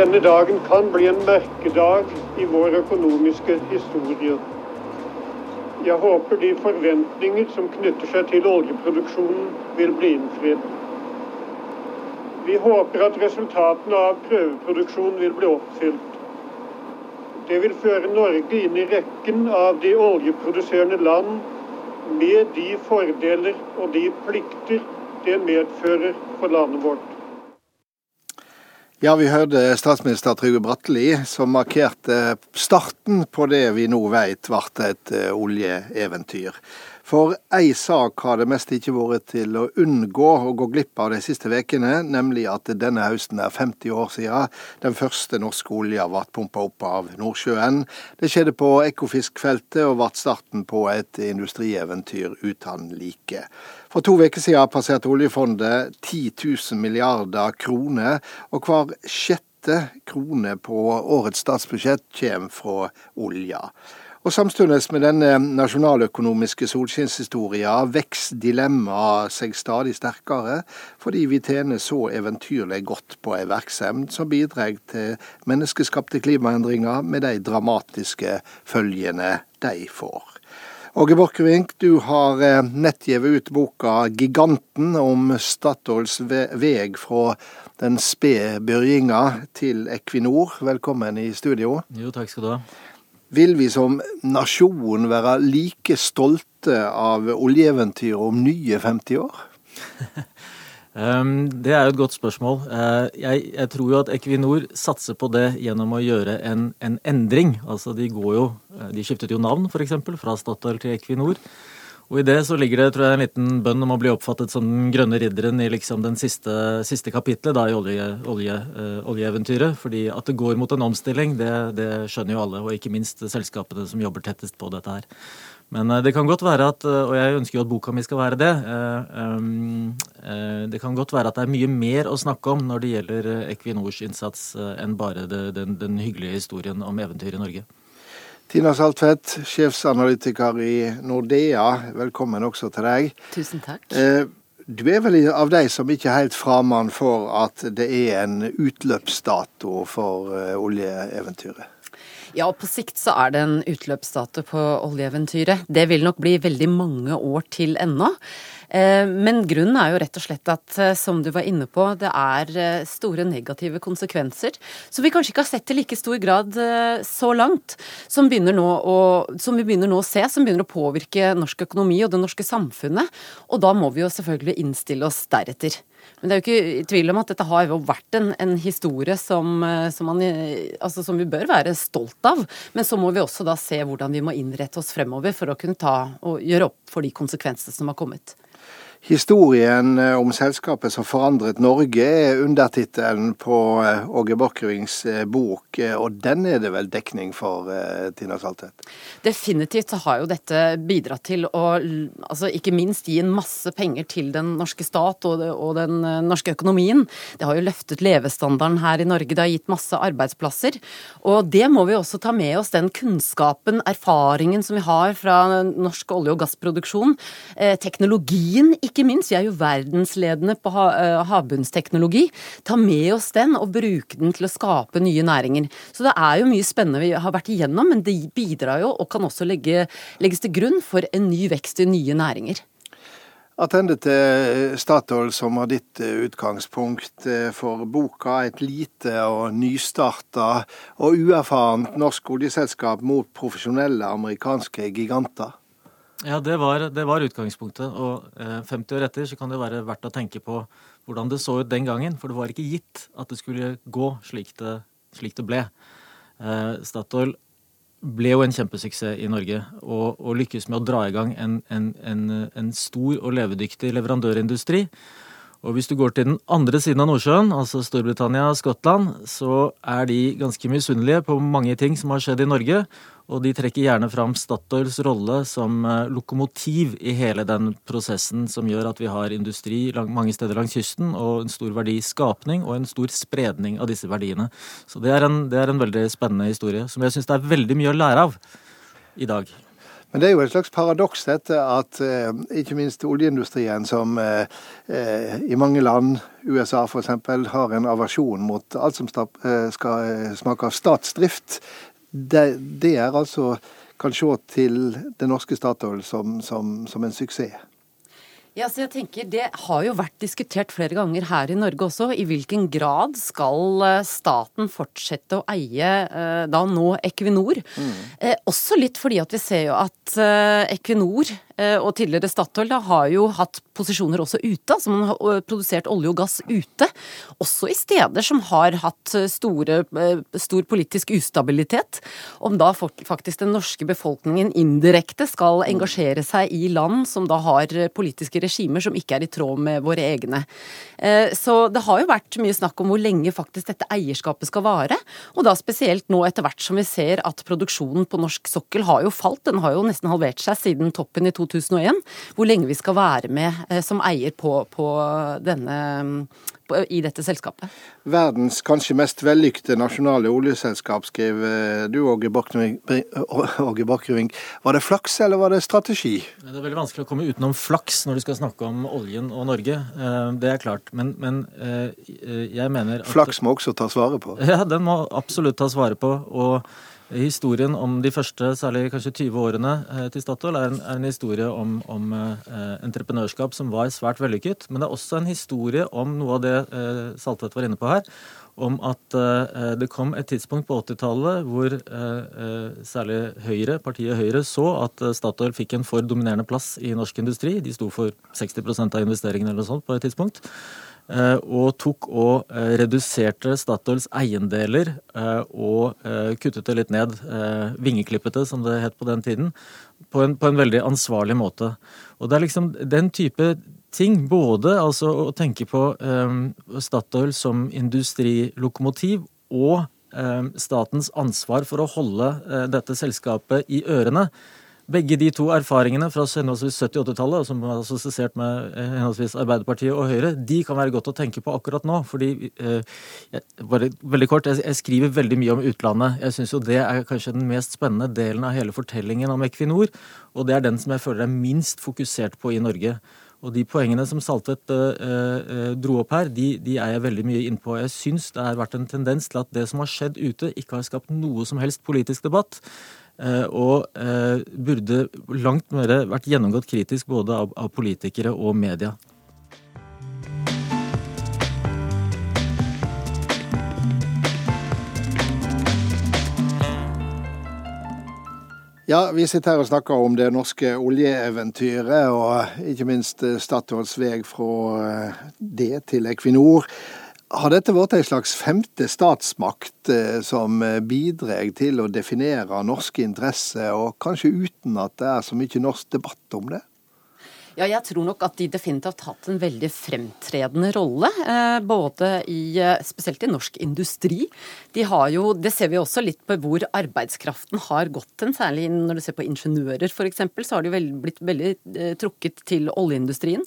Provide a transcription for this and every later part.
denne dagen kan bli en merkedag i vår økonomiske historie. Jeg håper de forventninger som knytter seg til oljeproduksjonen, vil bli innfridd. Vi håper at resultatene av prøveproduksjonen vil bli oppfylt. Det vil føre Norge inn i rekken av de oljeproduserende land med de fordeler og de plikter det medfører for landet vårt. Ja, vi hørte statsminister Trygve Bratteli, som markerte starten på det vi nå vet ble et eh, oljeeventyr. For ei sak har det mest ikke vært til å unngå å gå glipp av de siste ukene, nemlig at denne høsten er 50 år siden den første norske olja ble pumpa opp av Nordsjøen. Det skjedde på Ekofiskfeltet og ble starten på et industrieventyr uten like. For to uker siden passerte oljefondet 10 000 milliarder kroner, og hver sjette krone på årets statsbudsjett kommer fra olja. Og Samtidig med denne nasjonaløkonomiske solskinnshistorien vokser dilemmaet seg stadig sterkere, fordi vi tjener så eventyrlig godt på ei virksomhet som bidrar til menneskeskapte klimaendringer med de dramatiske følgene de får. Åge Borchgrevink, du har eh, nett gitt ut boka 'Giganten' om Statoils veg fra den spede begynnelsen til Equinor. Velkommen i studio. Jo, takk skal du ha. Vil vi som nasjon være like stolte av oljeeventyret om nye 50 år? Det er jo et godt spørsmål. Uh, jeg, jeg, tror jo at Equinor satser på det gjennom å gjøre en, en endring. Altså de går jo uh, De skiftet jo navn, f.eks. fra Statoil til Equinor. Og i det så ligger det tror jeg, en liten bønn om å bli oppfattet som den grønne ridderen i liksom den siste, siste kapitlet da, i olje, olje, uh, oljeeventyret. Fordi at det går mot en omstilling, det, det skjønner jo alle. Og ikke minst selskapene som jobber tettest på dette her. Men eh, det kan godt være at, eh, og jeg ønsker jo at boka mi skal være det, eh, det kan godt være at det er mye mer å snakke om når det gjelder Equinors innsats enn bare det, den, den, hyggelige historien om eventyr i Norge. Tina Saltvedt, sjefsanalytiker i Nordea, velkommen også til deg. Tusen takk. Du er vel av de som ikke er helt framann for at det er en utløpsdato for oljeeventyret? Ja, på sikt så er det en utløpsdato på oljeeventyret. Det vil nok bli veldig mange år til ennå. Eh, men grunnen er jo rett og slett at, eh, som du var inne på, det er eh, store negative konsekvenser som vi kanskje ikke har sett i like stor grad så langt, som, å, som vi begynner nå å se, som begynner å påvirke norsk økonomi og det norske samfunnet. Og da må vi jo selvfølgelig innstille oss deretter. Men det er jo ikke tvil om at dette har jo vært en, en historie som, eh, som, man, altså som, vi bør være stolt av. Men så må vi også da se hvordan vi må innrette oss fremover for å kunne ta og gjøre opp for de konsekvensene som har kommet. Historien eh, om selskapet som forandret Norge er undertittelen på eh, Åge Borchgrevinks eh, bok, og den er det vel dekning for, Tina Saltvedt? Definitivt har jo dette bidratt til å altså ikke minst gi en masse penger til den norske stat og, og den norske økonomien. Det har jo løftet levestandarden her i Norge, det har gitt masse arbeidsplasser. Og det må vi også ta med oss, den kunnskapen, erfaringen som vi har fra norsk olje- og gassproduksjon, teknologien. ikke ikke minst, vi er jo verdensledende på eh, havbunnsteknologi. Ta med oss den og bruke den til å skape nye næringer. Så det er jo mye spennende vi har vært igjennom, men det bidrar jo og kan også legge, legges til grunn for en ny vekst i nye næringer. Attende til Statoil, som har ditt eh, utgangspunkt eh, for boka. Et lite og nystarta og uerfarent norsk oljeselskap mot profesjonelle amerikanske giganter. Ja, det var, det var utgangspunktet. Og eh, 50 år etter så kan det være verdt å tenke på hvordan det så ut den gangen. For det var ikke gitt at det skulle gå slik det, slik det ble. Eh, Statoil ble jo en kjempesuksess i Norge og, og lykkes med å dra i gang en, en, en, en stor og levedyktig leverandørindustri. Og hvis du går til den andre siden av Nordsjøen, altså Storbritannia og Skottland, så er de ganske misunnelige på mange ting som har skjedd i Norge. Og de trekker gjerne fram Statoils rolle som eh, lokomotiv i hele den prosessen som gjør at vi har industri mange steder langs kysten, og en stor verdiskapning og en stor spredning av disse verdiene. Så det er en, det er en veldig spennende historie som jeg syns det er veldig mye å lære av i dag. Men det er jo et slags paradoks dette at eh, ikke minst oljeindustrien, som eh, eh i mange land, USA f.eks., har en aversjon mot alt som skal smake av statsdrift, det, det, er altså kan se til det norske Statoil som, som, som en suksess. Ja, så jeg tenker Det har jo vært diskutert flere ganger her i Norge også. I hvilken grad skal eh, staten fortsette å eie eh, da nå Equinor? Mm. Eh, også litt fordi at vi ser jo at eh, Equinor og tidligere Statoil da, har jo hatt posisjoner også ute, altså man har eh, produsert olje og gass ute. Også i steder som har hatt eh, store, stor politisk ustabilitet. Om da faktisk den norske befolkningen indirekte skal engasjere seg i land som da har politiske regimer som ikke er i tråd med våre egne. Så det har jo vært mye snakk om hvor lenge faktisk dette eierskapet skal vare. Og da spesielt nå etter hvert som vi ser at produksjonen på norsk sokkel har jo falt. Den har jo nesten halvert seg siden toppen i 2000 2001, hvor lenge vi skal være med eh, som eier på, på denne i dette selskapet. Verdens kanskje mest vellykkede nasjonale oljeselskap, skrev eh, du, Åge Bakkerving. Var det flaks, eller var det strategi? Det er veldig vanskelig å komme utenom flaks når du skal snakke om oljen og Norge. Eh, det er klart. Men, men jeg mener at Flaks må også tas vare på? Ja, den må absolutt tas vare på. og Historien om de første, særlig kanskje 20 årene eh, til Statoil, er en, er en historie om, om eh, entreprenørskap som var svært vellykket. Men det er også en historie om noe av det eh, Saltvedt var inne på her. Om at eh, det kom et tidspunkt på 80-tallet hvor eh, eh, særlig Høyre, partiet Høyre så at Statoil fikk en for dominerende plass i norsk industri. De sto for 60% av investeringene eller noe sånt på et tidspunkt. Og tok og reduserte Statoils eiendeler og kuttet det litt ned. Vingeklippet det, som det het på den tiden. På en, på en, veldig ansvarlig måte. Og det er liksom den type ting. Både altså å tenke på um, Statoil som industrilokomotiv og um, statens ansvar for å holde uh, dette selskapet i ørene. Begge de to erfaringene fra henholdsvis 70- og 80-tallet, som er assosiert med eh, Arbeiderpartiet og Høyre, de kan være godt å tenke på akkurat nå. fordi, eh, bare veldig kort, jeg, jeg, skriver veldig mye om utlandet. Jeg syns jo det er kanskje den mest spennende delen av hele fortellingen om Equinor. Og det er den som jeg føler er minst fokusert på i Norge. Og de poengene som Saltvedt eh, eh, dro opp her, de, de, er jeg veldig mye innpå. Jeg syns det har vært en tendens til at det som har skjedd ute, ikke har skapt noe som helst politisk debatt. Eh, og eh, burde langt mer vært gjennomgått kritisk både av, av politikere og media. Ja, Vi sitter her og snakker om det norske oljeeventyret, og ikke minst Statoils vei fra det til Equinor. Har dette vært en slags femte statsmakt eh, som eh, bidrar til å definere norske interesser, og kanskje uten at det er så mye norsk debatt om det? Ja, jeg tror nok at de definitivt har hatt en veldig fremtredende rolle. Eh, både i, spesielt i norsk industri. De har jo, det ser vi også litt på hvor arbeidskraften har gått hen. Særlig når du ser på ingeniører f.eks., så har de blitt veldig trukket til oljeindustrien.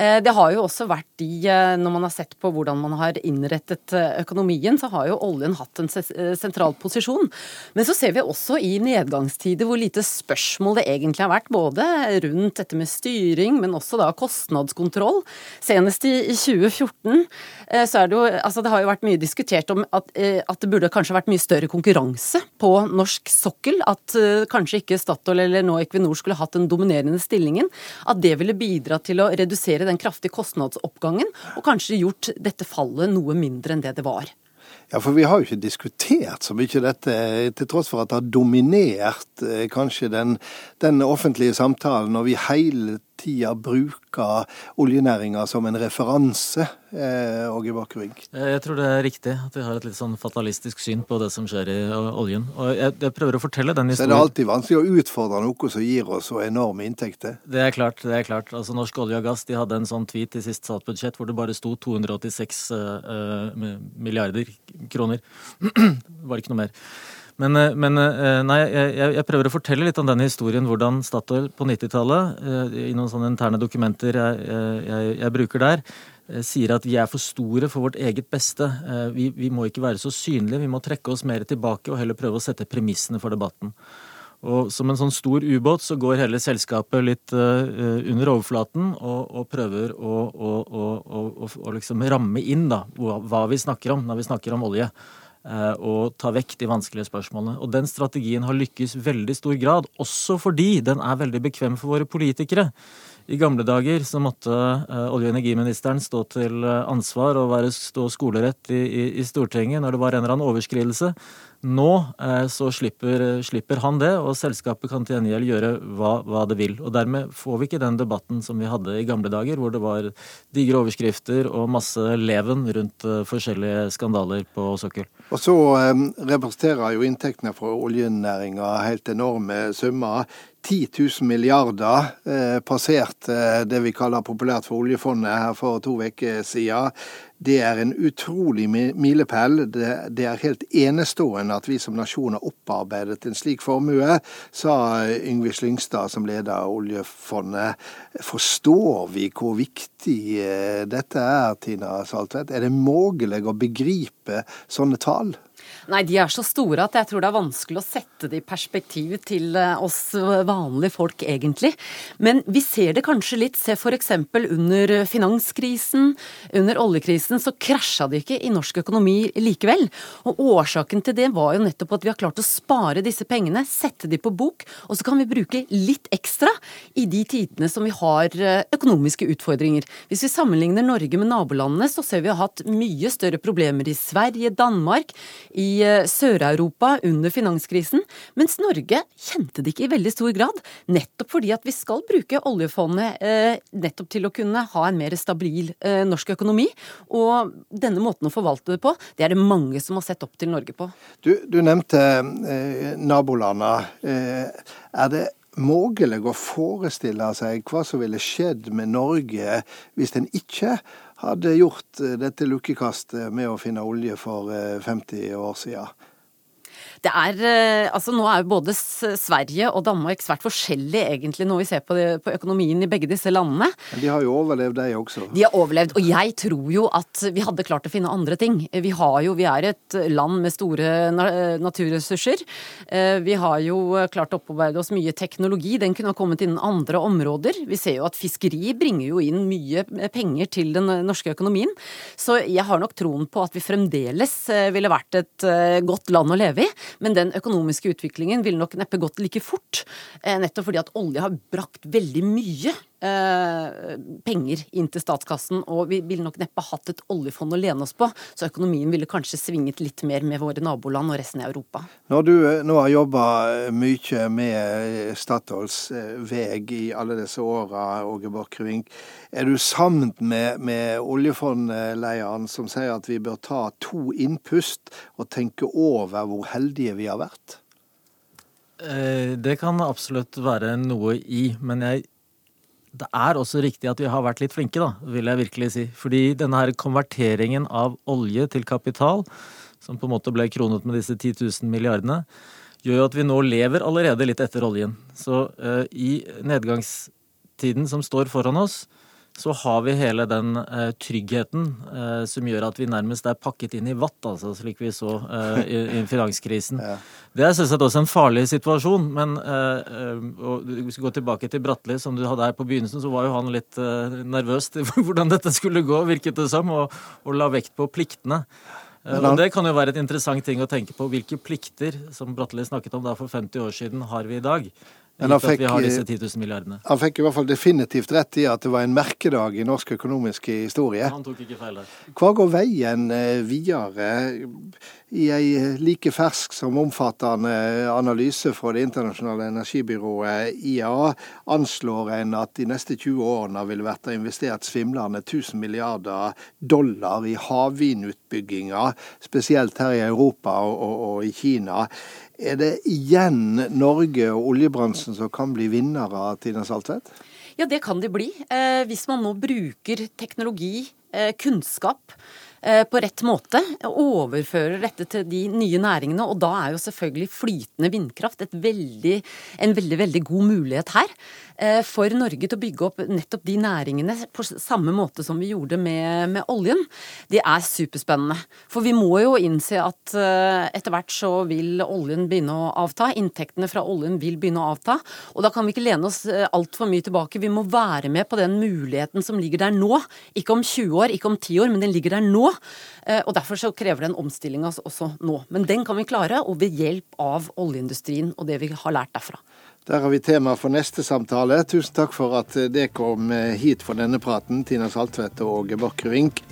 Eh, det har jo også vært de, eh, når man har sett på hvordan man har innrettet eh, økonomien, så har jo oljen hatt en sentral posisjon. Men så ser vi også i nedgangstider hvor lite spørsmål det egentlig har vært, både rundt dette med styring, men også da kostnadskontroll. Senest i 2014 så er det jo Altså det har jo vært mye diskutert om at, at det burde kanskje vært mye større konkurranse på norsk sokkel. At kanskje ikke Statoil eller nå Equinor skulle hatt den dominerende stillingen. At det ville bidra til å redusere den kraftige kostnadsoppgangen, og kanskje gjort dette fallet noe mindre enn det det var. Ja, for vi har jo ikke diskutert så mye dette, til tross for at det har dominert eh, kanskje den, den offentlige samtalen, og vi hele tida bruker oljenæringa som en referanse, eh, Åge Bakkevig? Jeg tror det er riktig at vi har et litt sånn fatalistisk syn på det som skjer i oljen. Og jeg, jeg prøver å fortelle den historien. Så er det alltid vanskelig å utfordre noe som gir oss så enorme inntekter? Det er klart. det er klart. Altså Norsk olje og gass de hadde en sånn tweet i sist statsbudsjett hvor det bare sto 286 uh, milliarder kroner. det var ikke noe mer. Men, eh, men eh, nei, jeg, jeg, prøver å fortelle litt om denne historien, hvordan Statoil på 90-tallet, eh, i noen sånne interne dokumenter jeg, jeg, jeg, bruker der, sier at vi er for store for vårt eget beste. Vi, vi, må ikke være så synlige, vi må trekke oss mer tilbake og heller prøve å sette premissene for debatten. Og som en sånn stor ubåt så går hele selskapet litt uh, under overflaten og, og prøver å, å, å, å, liksom ramme inn da, hva vi snakker om når vi snakker om olje. Og ta vekk de vanskelige spørsmålene. Og den strategien har lykkes veldig stor grad, også fordi den er veldig bekvem for våre politikere. I gamle dager så måtte uh, olje- og energiministeren stå til ansvar og være, stå skolerett i, i, i Stortinget når det var en eller annen overskridelse. Nå eh, så slipper, slipper, han det, og selskapet kan til gjengjeld gjøre hva, hva, det vil. Og Dermed får vi ikke den debatten som vi hadde i gamle dager, hvor det var digre overskrifter og masse leven rundt eh, forskjellige skandaler på sokkel. Og så eh, representerer jo inntektene fra oljenæringa helt enorme summer. 10 000 milliarder eh, passerte eh, det vi kaller populært for oljefondet her for to uker siden. Det er en utrolig milepæl. Det, er helt enestående at vi som nasjon har opparbeidet en slik formue, sa Yngve Slyngstad som leder oljefondet. Forstår vi hvor viktig eh, dette er, Tina Saltvedt? Er det mulig å begripe sånne tall? Nei, de er så store at jeg tror det er vanskelig å sette det i perspektiv til eh, oss vanlige folk, egentlig. Men vi ser det kanskje litt. Se f.eks. under finanskrisen, under oljekrisen, så krasja det ikke i norsk økonomi likevel. Og årsaken til det var jo nettopp at vi har klart å spare disse pengene, sette de på bok, og så kan vi bruke litt ekstra i de tidene som vi har eh, økonomiske utfordringer. Hvis vi sammenligner Norge med nabolandene, så ser vi at vi har hatt mye større problemer i Sverige, Danmark, i eh, Sør-Europa under finanskrisen, mens Norge kjente det ikke i veldig stor grad. Nettopp fordi at vi skal bruke oljefondet eh, nettopp til å kunne ha en mer stabil eh, norsk økonomi. Og denne måten å forvalte det på, det er det mange som har sett opp til Norge på. Du, du nevnte eh, nabolandene. Eh, er det mulig å forestille seg hva som ville skjedd med Norge hvis en ikke hadde gjort eh, dette lukkekastet med å finne olje for 50 eh, år siden. Det er, eh, altså Nå er jo både Sverige og Danmark svært forskjellige egentlig når vi ser på, det, på, økonomien i begge disse landene. Men de har jo overlevd, de også. De har overlevd, og jeg tror jo at vi hadde klart å finne andre ting. Vi har jo, vi er et land med store naturressurser. Eh, vi har jo klart å opparbeide oss mye teknologi. Den kunne ha kommet innen andre områder. Vi ser jo at fiskeri bringer jo inn mye penger til den norske økonomien. Så jeg har nok troen på at vi fremdeles eh, ville vært et godt land å leve i. Men den økonomiske utviklingen ville nok neppe gått like fort. Eh, nettopp fordi at olje har brakt veldig mye eh, penger inn til statskassen. Og vi ville nok neppe hatt et oljefond å lene oss på. Så økonomien ville kanskje svinget litt mer med våre naboland og resten av Europa. Når du eh, nå har jobba mye med Statoils vei i alle disse åra, Åge Borchgrevink. Er du sammen med, med oljefondlederen som sier at vi bør ta to innpust og tenke over hvor heldige vi har vært? Eh, det kan absolutt være noe i, men jeg, det er også riktig at vi har vært litt flinke, da, vil jeg virkelig si. Fordi denne her konverteringen av olje til kapital, som på en måte ble kronet med disse 10 000 milliardene, gjør jo at vi nå lever allerede litt etter oljen. Så uh, i nedgangstiden som står foran oss, så har vi hele den eh, tryggheten eh, som gjør at vi nærmest er pakket inn i vatt, altså, slik vi så eh, i, i, finanskrisen. Ja. Det er selvsagt også en farlig situasjon, men eh, eh, og hvis vi går tilbake til Bratli, som du hadde her på begynnelsen, så var jo han litt eh, nervøs til hvordan dette skulle gå, virket det som, og, og la vekt på pliktene. Og Det kan jo være et interessant ting å tenke på. Hvilke plikter som Bratli snakket om da for 50 år siden, har vi i dag? Men han fikk, han fikk, i hvert fall definitivt rett i at det var en merkedag i norsk økonomisk historie. Han tok ikke feil der. Hva går veien eh, videre? I ei like fersk som omfattende analyse fra Det internasjonale energibyrået IA anslår en at de neste 20 årene vil bli investert svimlende 1000 milliarder dollar i havvindutbygginger, spesielt her i Europa og, og, og i Kina. Er det igjen Norge og oljebransjen som kan bli vinnere, av Tina Saltvedt? Ja, det kan de bli. Eh, hvis man nå bruker teknologi, eh, kunnskap, på rett måte, overfører dette til de nye næringene. Og da er jo selvfølgelig flytende vindkraft veldig, en veldig, veldig god mulighet her. Eh, for Norge til å bygge opp nettopp de næringene på samme måte som vi gjorde med, med oljen. Det er superspennende. For vi må jo innse at eh, etter hvert så vil oljen begynne å avta. Inntektene fra oljen vil begynne å avta. Og da kan vi ikke lene oss altfor mye tilbake. Vi må være med på den muligheten som ligger der nå. Ikke om 20 år, ikke om 10 år, men den ligger der nå. Eh, og Derfor så krever det en omstilling også nå. Men den kan vi klare, og ved hjelp av oljeindustrien og det vi har lært derfra. Der har vi tema for neste samtale. Tusen takk for at dere kom hit for denne praten, Tina Saltvedt og Åge Vink.